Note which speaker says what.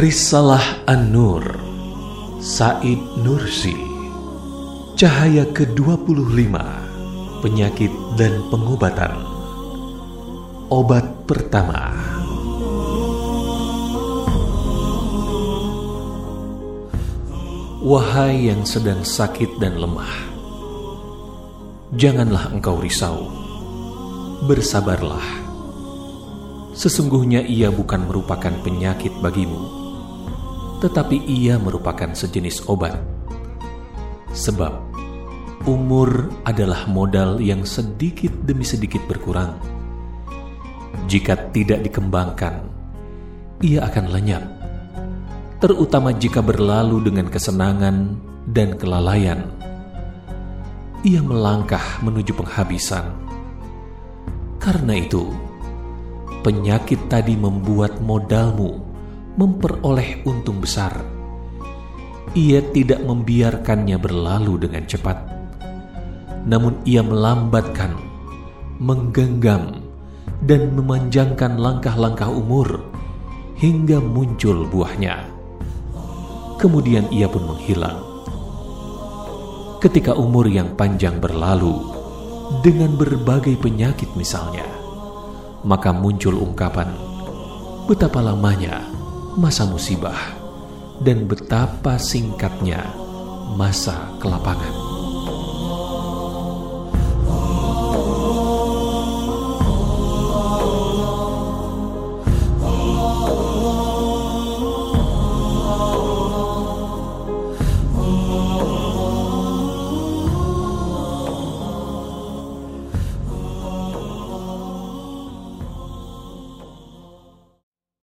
Speaker 1: Risalah An-Nur Said Nursi. Cahaya ke-25 Penyakit dan pengobatan. Obat pertama. Wahai yang sedang sakit dan lemah Janganlah engkau risau. Bersabarlah. Sesungguhnya ia bukan merupakan penyakit bagimu tetapi ia merupakan sejenis obat. Sebab umur adalah modal yang sedikit demi sedikit berkurang. Jika tidak dikembangkan, ia akan lenyap, terutama jika berlalu dengan kesenangan dan kelalaian. Ia melangkah menuju penghabisan. Karena itu, penyakit tadi membuat modalmu memperoleh untung besar. Ia tidak membiarkannya berlalu dengan cepat, namun ia melambatkan, menggenggam, dan memanjangkan langkah-langkah umur hingga muncul buahnya. Kemudian ia pun menghilang. Ketika umur yang panjang berlalu dengan berbagai penyakit misalnya, maka muncul ungkapan betapa lamanya masa musibah dan betapa singkatnya masa kelapangan.